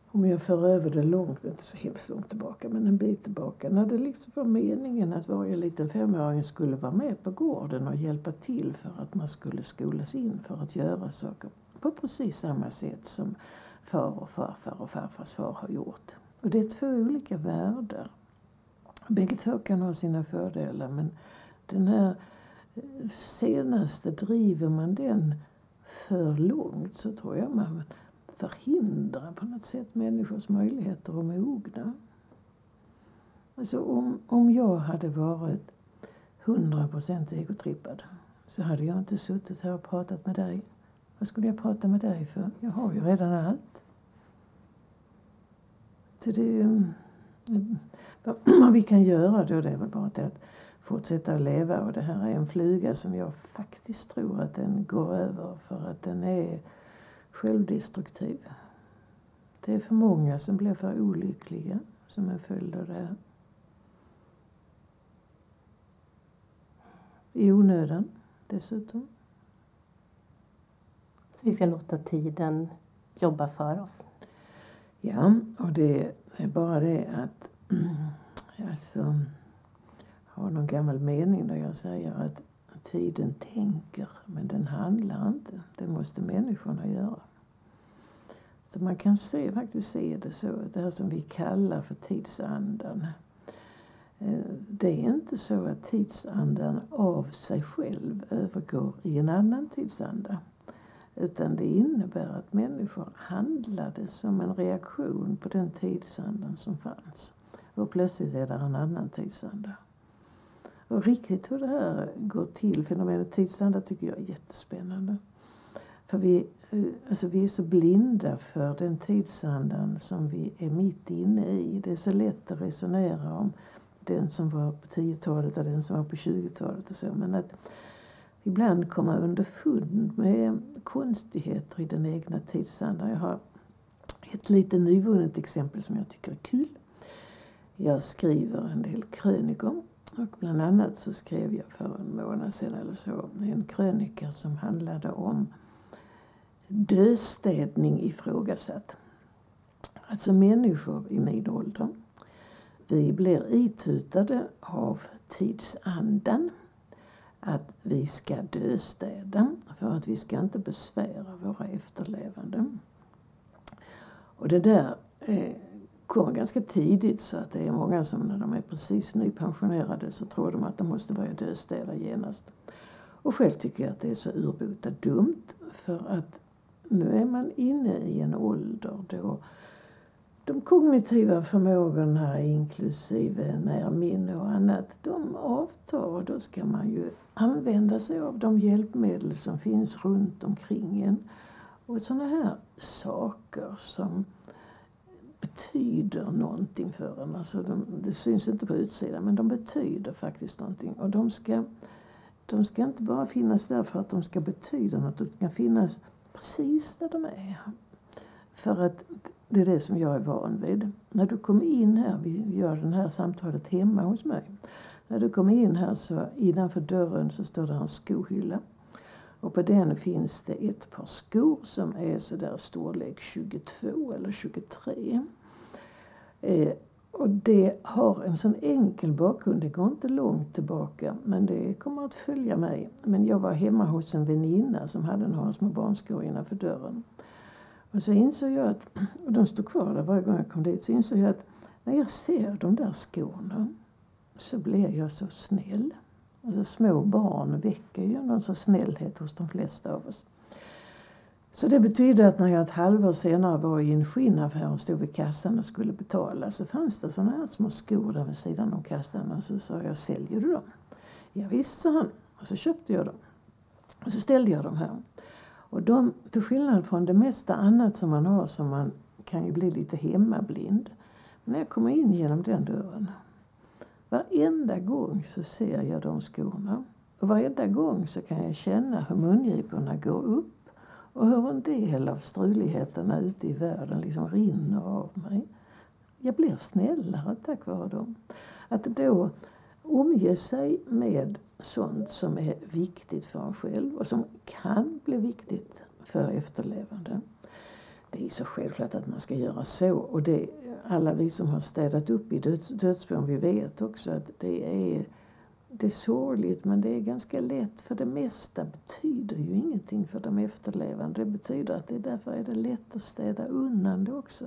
om jag för över det långt, inte så hemskt långt tillbaka, men en bit tillbaka. När det liksom var meningen att varje liten femåring skulle vara med på gården och hjälpa till för att man skulle skolas in för att göra saker på precis samma sätt som far och farfar och farfars far har gjort. Och det är två olika världar. Bägge två kan ha sina fördelar men den här eh, senaste, driver man den för långt så tror jag man förhindrar på något sätt människors möjligheter att mogna. Alltså om, om jag hade varit 100% egotrippad så hade jag inte suttit här och pratat med dig. Vad skulle jag prata med dig för? Jag har ju redan allt. Så det, mm, (clears throat) vad vi kan göra då det är väl bara det att fortsätta att leva och det här är en fluga som jag faktiskt tror att den går över för att den är självdestruktiv. Det är för många som blir för olyckliga som en följd av det. I onödan dessutom. vi ska låta tiden jobba för oss. Ja, och det är bara det att (clears throat) alltså, har någon gammal mening där jag säger att tiden tänker men den handlar inte. Det måste människorna göra. Så man kan se, faktiskt se det så, det här som vi kallar för tidsandan. Eh, det är inte så att tidsandan av sig själv övergår i en annan tidsanda. Utan det innebär att människor handlade som en reaktion på den tidsandan som fanns. Och plötsligt är det en annan tidsanda. Och riktigt hur det här går till, fenomenet tidsanda, tycker jag är jättespännande. För vi, eh, alltså vi är så blinda för den tidsandan som vi är mitt inne i. Det är så lätt att resonera om den som var på 10-talet och den som var på 20-talet och så. Men att ibland komma underfund med konstigheter i den egna tidsandan. Jag har ett lite nyvunnet exempel som jag tycker är kul. Jag skriver en del krönikor och bland annat så skrev jag för en månad sedan eller så en krönika som handlade om döstädning ifrågasatt. Alltså människor i min ålder. Vi blir itutade av tidsandan att vi ska döstäda för att vi ska inte besvära våra efterlevande. Och det där eh, kommer ganska tidigt så att det är många som när de är precis nypensionerade så tror de att de måste börja döstäda genast. Och själv tycker jag att det är så urbota dumt för att nu är man inne i en ålder då de kognitiva förmågorna inklusive närminne och annat, de avtar och då ska man ju använda sig av de hjälpmedel som finns runt omkring en. Och sådana här saker som betyder någonting för en. Alltså de, det syns inte på utsidan men de betyder faktiskt någonting. Och de ska, de ska inte bara finnas där för att de ska betyda något, de ska finnas precis där de är. För att det är det som jag är van vid. När du kommer in här, vi gör det här samtalet hemma hos mig. När du kommer in här så innanför dörren så står det en skohylla. Och på den finns det ett par skor som är sådär storlek 22 eller 23. Eh, och det har en sån enkel bakgrund, det går inte långt tillbaka men det kommer att följa mig. Men jag var hemma hos en väninna som hade några små barnskor innanför dörren. Och så insåg jag att, och de stod kvar där varje gång jag kom dit, så insåg jag att när jag ser de där skorna så blir jag så snäll. Alltså små barn väcker ju någon sorts snällhet hos de flesta av oss. Så det betydde att när jag ett halvår senare var i en skinnaffär och stod vid kassan och skulle betala så fanns det sådana här små skor där vid sidan om kassan och så sa jag, säljer du dem? Ja, visst, sa han. Och så köpte jag dem. Och så ställde jag dem här. Och de, till skillnad från det mesta annat som man har som man kan ju bli lite hemmablind. Men när jag kommer in genom den dörren Varenda gång så ser jag de skorna. Och varenda gång så kan jag känna hur mungiporna går upp och hur en del av struligheterna ute i världen liksom rinner av mig. Jag blir snällare tack vare dem. Att då omge sig med sånt som är viktigt för en själv och som kan bli viktigt för efterlevande. Det är så självklart att man ska göra så. Och det, alla vi som har städat upp i döds, dödsbon, vi vet också att det är, det är sorgligt men det är ganska lätt för det mesta betyder ju ingenting för de efterlevande. Det betyder att det därför är det lätt att städa undan det också.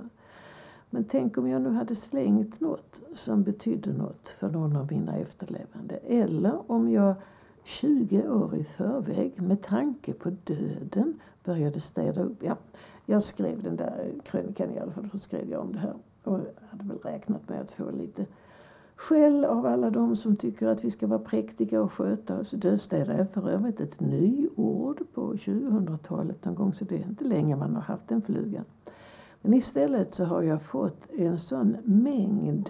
Men tänk om jag nu hade slängt något som betydde något för någon av mina efterlevande. Eller om jag 20 år i förväg med tanke på döden började städa upp. Ja, jag skrev den där krönikan i alla fall, så skrev jag om det här. Och hade väl räknat med att få lite skäll av alla de som tycker att vi ska vara präktiga och sköta oss. Dödsstäda är för övrigt ett nyord på 2000-talet någon gång, så det är inte länge man har haft den flugan. Men istället så har jag fått en sån mängd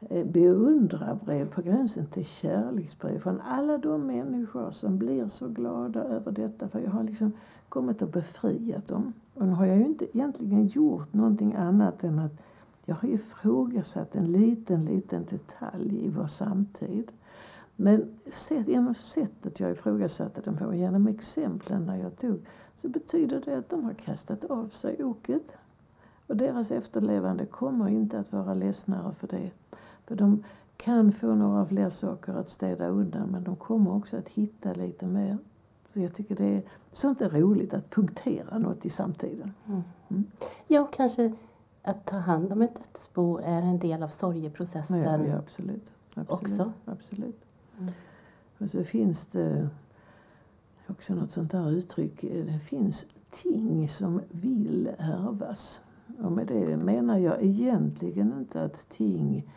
eh, beundrarbrev på gränsen till kärleksbrev från alla de människor som blir så glada över detta. För jag har liksom kommit och befriat dem. Och nu har jag ju inte egentligen gjort någonting annat än att jag har ifrågasatt en liten, liten detalj i vår samtid. Men genom sättet jag ifrågasatte den på, genom exemplen när jag tog så betyder det att de har kastat av sig oket. Och deras efterlevande kommer inte att vara ledsnare för det. För de kan få några fler saker att städa undan men de kommer också att hitta lite mer. Så jag tycker det är, sånt är roligt att punktera något i samtiden. Mm. Mm. Ja, och kanske att ta hand om ett dödsbo är en del av sorgeprocessen ja, ja, absolut. absolut. också. Absolut. Mm. Och så finns det också något sånt där uttryck. Det finns ting som vill ärvas. Och med det menar jag egentligen inte att ting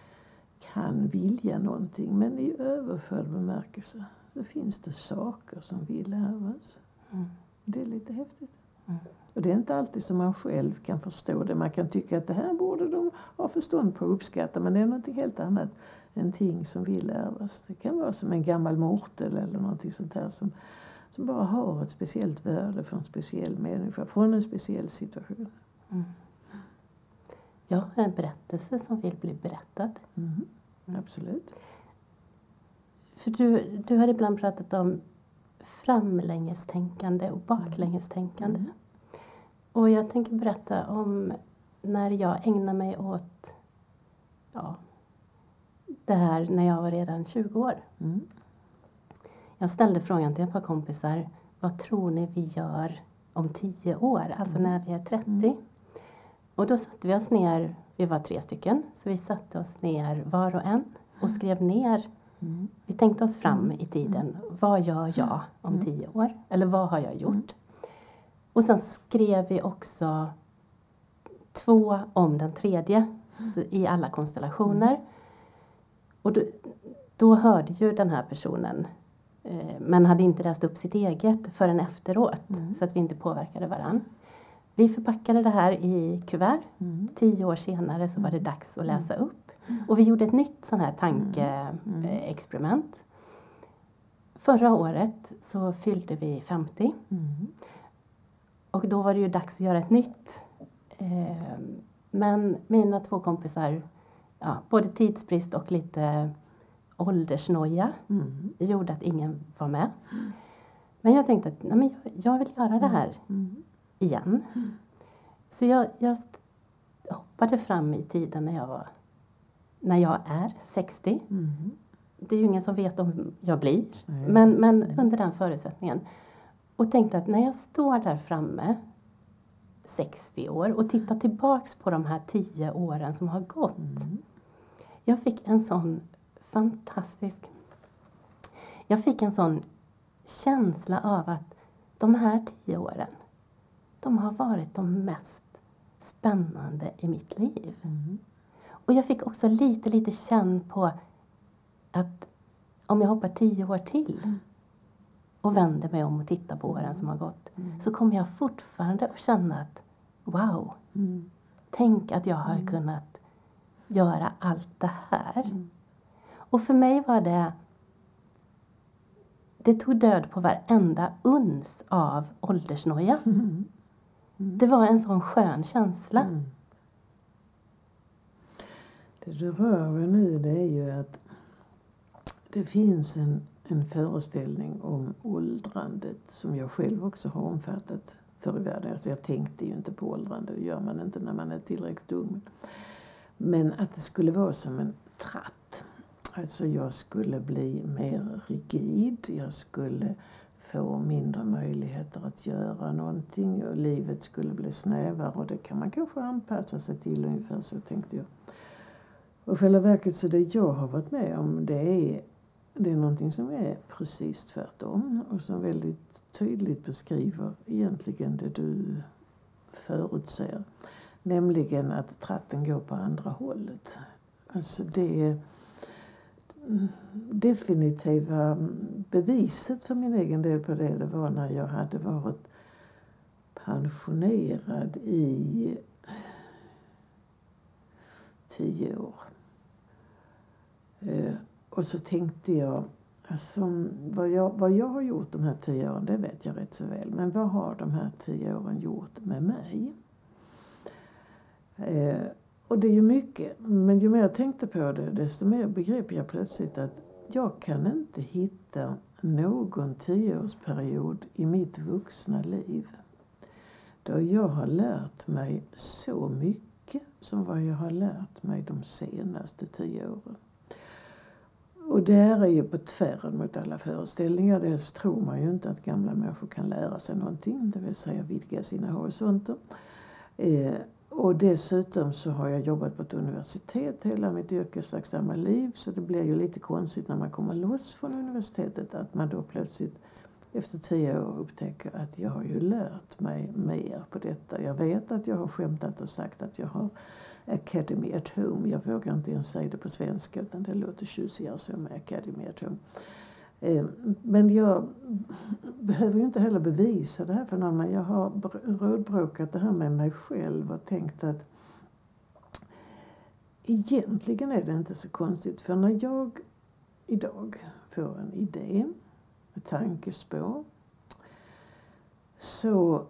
kan vilja någonting. Men i överförd bemärkelse så finns det saker som vill ärvas. Mm. Det är lite häftigt. Mm. Och det är inte alltid som man själv kan förstå det. Man kan tycka att det här borde de ha förstånd på och uppskatta. Men det är något helt annat än ting som vill ärvas. Det kan vara som en gammal mortel eller någonting sånt här som, som bara har ett speciellt värde för en speciell människa, från en speciell situation. Mm. Jag har en berättelse som vill bli berättad. Mm. Absolut. För du, du har ibland pratat om framlängestänkande och baklängestänkande. Mm. Och jag tänker berätta om när jag ägnar mig åt ja, det här när jag var redan 20 år. Mm. Jag ställde frågan till ett par kompisar. Vad tror ni vi gör om 10 år? Alltså mm. när vi är 30. Mm. Och då satte vi oss ner, vi var tre stycken, så vi satte oss ner var och en och skrev ner. Mm. Vi tänkte oss fram i tiden. Vad gör jag om mm. tio år? Eller vad har jag gjort? Mm. Och sen skrev vi också två om den tredje i alla konstellationer. Och då, då hörde ju den här personen eh, men hade inte läst upp sitt eget förrän efteråt mm. så att vi inte påverkade varann. Vi förpackade det här i kuvert. Mm. Tio år senare så var det dags att läsa upp. Och vi gjorde ett nytt sån här tankeexperiment. Förra året så fyllde vi 50. Mm. Och då var det ju dags att göra ett nytt. Ehm, men mina två kompisar, ja, både tidsbrist och lite åldersnoja mm. gjorde att ingen var med. Men jag tänkte att nej, men jag, jag vill göra det här mm. igen. Så jag, jag hoppade fram i tiden när jag var när jag är 60. Mm. Det är ju ingen som vet om jag blir. Men, men under den förutsättningen. Och tänkte att när jag står där framme 60 år och tittar tillbaks på de här 10 åren som har gått. Mm. Jag fick en sån fantastisk... Jag fick en sån känsla av att de här 10 åren, de har varit de mest spännande i mitt liv. Mm. Och jag fick också lite, lite känn på att om jag hoppar tio år till mm. och vänder mig om och tittar på åren som har gått mm. så kommer jag fortfarande att känna att wow, mm. tänk att jag har mm. kunnat göra allt det här. Mm. Och för mig var det det tog död på varenda uns av åldersnoja. (laughs) Mm. Det var en sån skön känsla. Det du rör vid nu det är ju att det finns en, en föreställning om åldrandet som jag själv också har omfattat förr i världen. Alltså jag tänkte ju inte på åldrande, det gör man inte när man är tillräckligt ung. Men att det skulle vara som en tratt. Alltså jag skulle bli mer rigid, jag skulle få mindre möjligheter att göra någonting och livet skulle bli snävare och det kan man kanske anpassa sig till ungefär så tänkte jag. Och själva verket så det jag har varit med om det är, det är någonting som är precis tvärtom och som väldigt tydligt beskriver egentligen det du förutser. Nämligen att tratten går på andra hållet. Alltså det definitiva beviset för min egen del på det, det var när jag hade varit pensionerad i tio år. Eh, och så tänkte jag, alltså, vad, jag, vad jag har gjort de här tio åren, det vet jag rätt så väl. Men vad har de här tio åren gjort med mig? Eh, och det är ju mycket. Men ju mer jag tänkte på det, desto mer begrep jag plötsligt att jag kan inte hitta någon tioårsperiod i mitt vuxna liv Då jag har lärt mig så mycket som vad jag har lärt mig de senaste tio åren. Och det här är ju på tvären mot alla föreställningar. Dels tror man ju inte att gamla människor kan lära sig någonting, det vill säga vidga sina horisonter. Eh, och dessutom så har jag jobbat på ett universitet hela mitt yrkesverksamma liv så det blir ju lite konstigt när man kommer loss från universitetet att man då plötsligt efter tio år upptäcker att jag har ju lärt mig mer på detta. Jag vet att jag har skämtat och sagt att jag har Academy at Home. Jag vågar inte ens säga det på svenska utan det låter tjusigare så med Academy at Home. Eh, men jag behöver ju inte heller bevisa det här för någon. Men jag har rådbråkat det här med mig själv och tänkt att egentligen är det inte så konstigt. För när jag idag får en idé, ett tankespår, så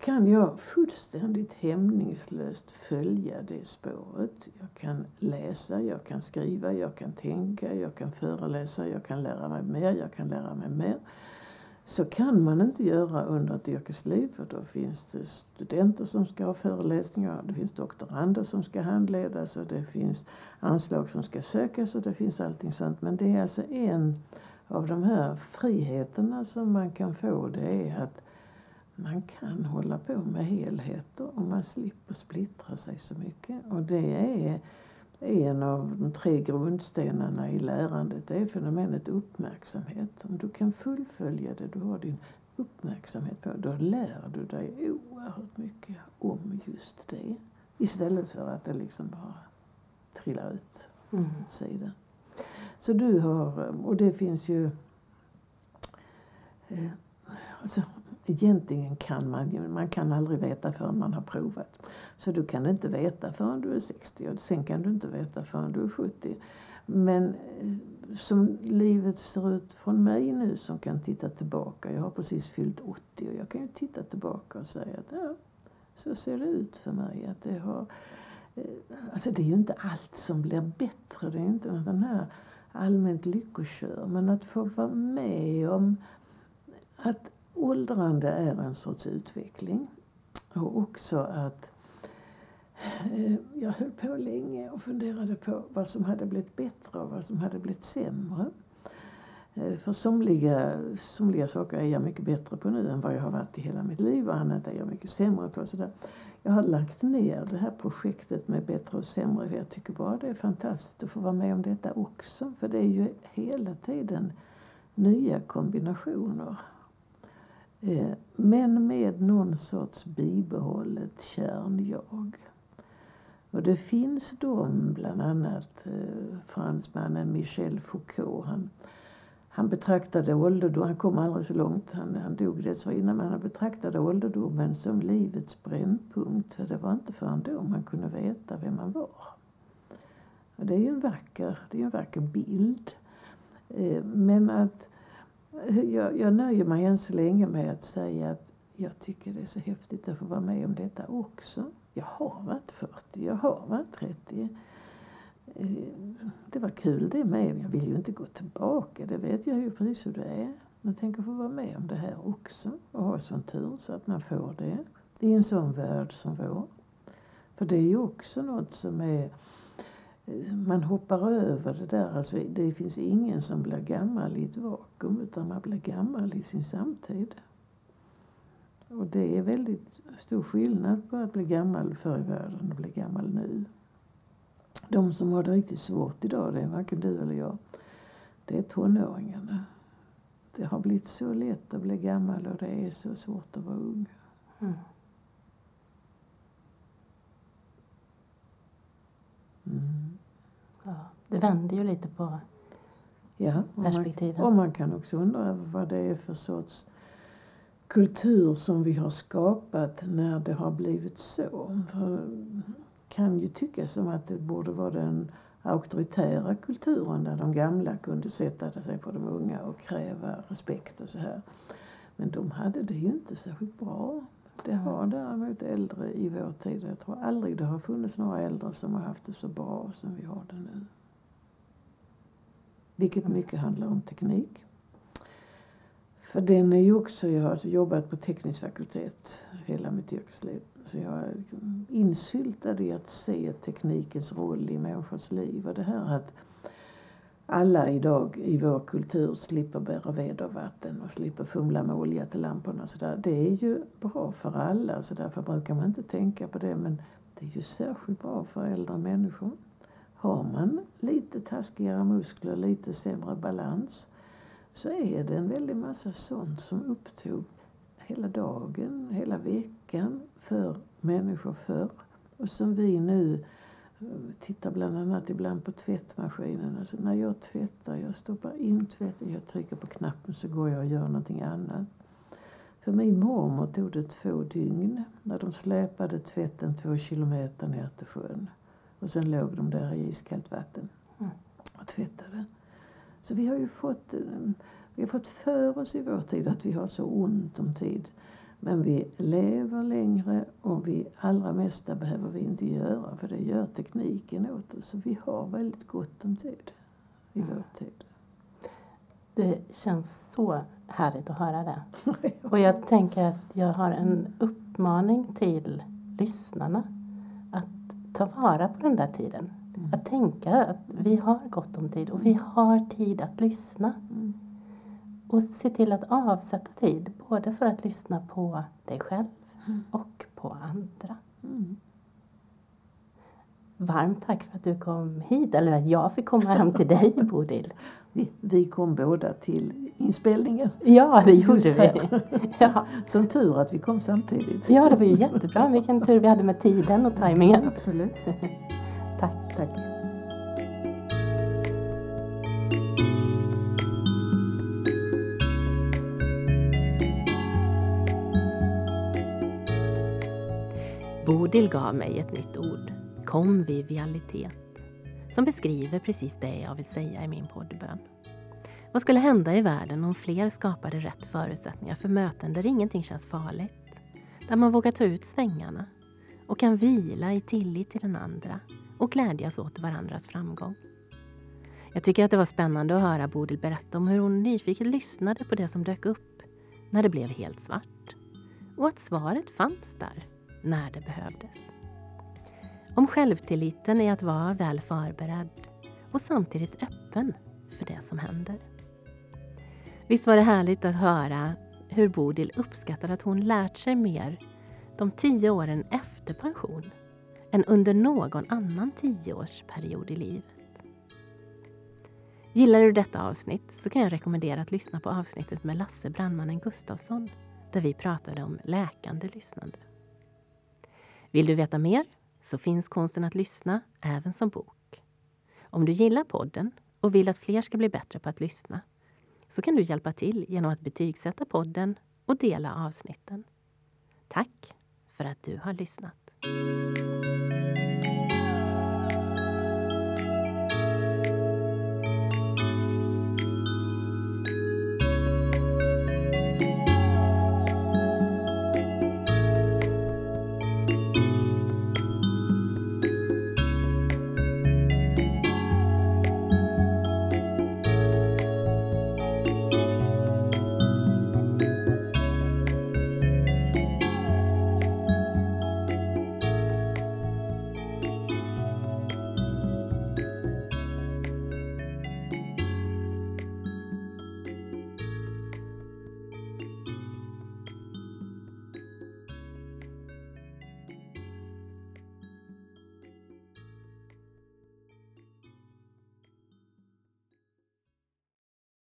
kan jag fullständigt hämningslöst följa det spåret. Jag kan läsa, jag kan skriva, jag kan tänka, jag kan föreläsa, jag kan lära mig mer, jag kan lära mig mer. Så kan man inte göra under ett yrkesliv för då finns det studenter som ska ha föreläsningar, det finns doktorander som ska handledas och det finns anslag som ska sökas och det finns allting sånt. Men det är alltså en av de här friheterna som man kan få det är att man kan hålla på med helheter och man slipper splittra sig så mycket. Och det är en av de tre grundstenarna i lärandet. Det är fenomenet uppmärksamhet. Om du kan fullfölja det, du har din uppmärksamhet på, då lär du dig oerhört mycket om just det. Istället för att det liksom bara trillar ut mm. sidan. Så du har, och det finns ju eh, Alltså, egentligen kan man ju, man kan aldrig veta förrän man har provat. Så du kan inte veta förrän du är 60 och sen kan du inte veta förrän du är 70. Men eh, som livet ser ut från mig nu som kan titta tillbaka. Jag har precis fyllt 80 och jag kan ju titta tillbaka och säga att ja, så ser det ut för mig. Att det, har, eh, alltså det är ju inte allt som blir bättre. Det är inte den här allmänt lyckokör. Men att få vara med om att åldrande är en sorts utveckling. Och också att eh, jag höll på länge och funderade på vad som hade blivit bättre och vad som hade blivit sämre. Eh, för somliga, somliga saker är jag mycket bättre på nu än vad jag har varit i hela mitt liv och annat är jag mycket sämre på. Så Jag har lagt ner det här projektet med bättre och sämre. Jag tycker bara det är fantastiskt att få vara med om detta också. För det är ju hela tiden nya kombinationer Eh, men med någon sorts bibehållet kärnjag. Och det finns de, bland annat eh, fransmannen Michel Foucault. Han, han betraktade ålderdom, han kom aldrig så långt, han, han dog dessförinnan, men han betraktade ålderdomen som livets brännpunkt. För det var inte förrän då man kunde veta vem man var. Och det är ju en vacker, det är en vacker bild. Eh, men att jag, jag nöjer mig än så länge med att säga att jag tycker det är så häftigt att få vara med om detta också. Jag har varit 40, jag har varit 30. Eh, det var kul det med. Jag vill ju inte gå tillbaka, det vet jag ju precis hur det är. Men tänk att få vara med om det här också och ha sån tur så att man får det i en sån värld som vår. För det är ju också något som är man hoppar över det där. Alltså, det finns ingen som blir gammal i ett vakuum utan man blir gammal i sin samtid. Och det är väldigt stor skillnad på att bli gammal förr i världen och bli gammal nu. De som har det riktigt svårt idag, det är varken du eller jag, det är tonåringarna. Det har blivit så lätt att bli gammal och det är så svårt att vara ung. Mm. Mm. Ja, det vänder ju lite på ja, perspektiven. Man, och man kan också undra vad det är för sorts kultur som vi har skapat när det har blivit så. För kan ju tyckas som att det borde vara den auktoritära kulturen där de gamla kunde sätta sig på de unga och kräva respekt och så här. Men de hade det ju inte särskilt bra. Det har däremot äldre i vår tid. Jag tror aldrig det har funnits några äldre som har haft det så bra som vi har det nu. Vilket mycket handlar om teknik. För den är ju också, jag har alltså jobbat på teknisk fakultet hela mitt yrkesliv. Så jag är liksom insyltad i att se teknikens roll i människors liv. Och det här att alla idag i vår kultur slipper bära ved och vatten och slipper fumla med olja till lamporna. Så där. Det är ju bra för alla, så därför brukar man inte tänka på det. Men det är ju särskilt bra för äldre människor. Har man lite taskigare muskler, lite sämre balans så är det en väldig massa sånt som upptog hela dagen, hela veckan för människor förr. Och som vi nu tittar bland annat ibland på tvättmaskinen. Alltså när jag tvättar, jag stoppar in tvätten, jag trycker på knappen så går jag och gör någonting annat. För min mormor tog det två dygn när de släpade tvätten två kilometer ner till sjön. Och sen låg de där i iskallt vatten Mm. och tvättade. Så vi har ju fått, eh, vi har fått för oss i vår tid att vi har så ont om tid. Men vi lever längre och vi allra mesta behöver vi inte göra för det gör tekniken åt oss. Så vi har väldigt gott om tid i Mm. vår tid. Det känns så härligt att höra det. (laughs) Och jag tänker att jag har en uppmaning till lyssnarna att ta vara på den där tiden. Mm. Att tänka att vi har gott om tid och vi har tid att lyssna. Mm. Och se till att avsätta tid både för att lyssna på dig själv Mm. och på andra. Mm. Varmt tack för att du kom hit, eller att jag fick komma hem till dig (laughs) Bodil. Vi, vi kom båda till inspelningen. Ja, det gjorde Just vi. Ja. Som tur att vi kom samtidigt. ja, det var ju jättebra. Vilken tur vi hade med tiden och tajmingen. Absolut. (laughs) Tack. Tack. Bodil gav mig ett nytt ord, konvivialitet, som beskriver precis det jag vill säga i min poddbön. Vad skulle hända i världen om fler skapade rätt förutsättningar för möten där ingenting känns farligt? Där man vågar ta ut svängarna och kan vila i tillit till den andra och glädjas åt varandras framgång. Jag tycker att det var spännande att höra Bodil berätta om hur hon nyfiket lyssnade på det som dök upp när det blev helt svart. Och att svaret fanns där när det behövdes. Om självtilliten i att vara väl förberedd och samtidigt öppen för det som händer. Visst var det härligt att höra hur Bodil uppskattar att hon lärt sig mer de tio åren efter pension än under någon annan tioårsperiod i livet. Gillar du detta avsnitt så kan jag rekommendera att lyssna på avsnittet med Lasse Brandmannen Gustafsson där vi pratade om läkande lyssnande. Vill du veta mer så finns Konsten att lyssna även som bok. Om du gillar podden och vill att fler ska bli bättre på att lyssna så kan du hjälpa till genom att betygsätta podden och dela avsnitten. Tack för att du har lyssnat.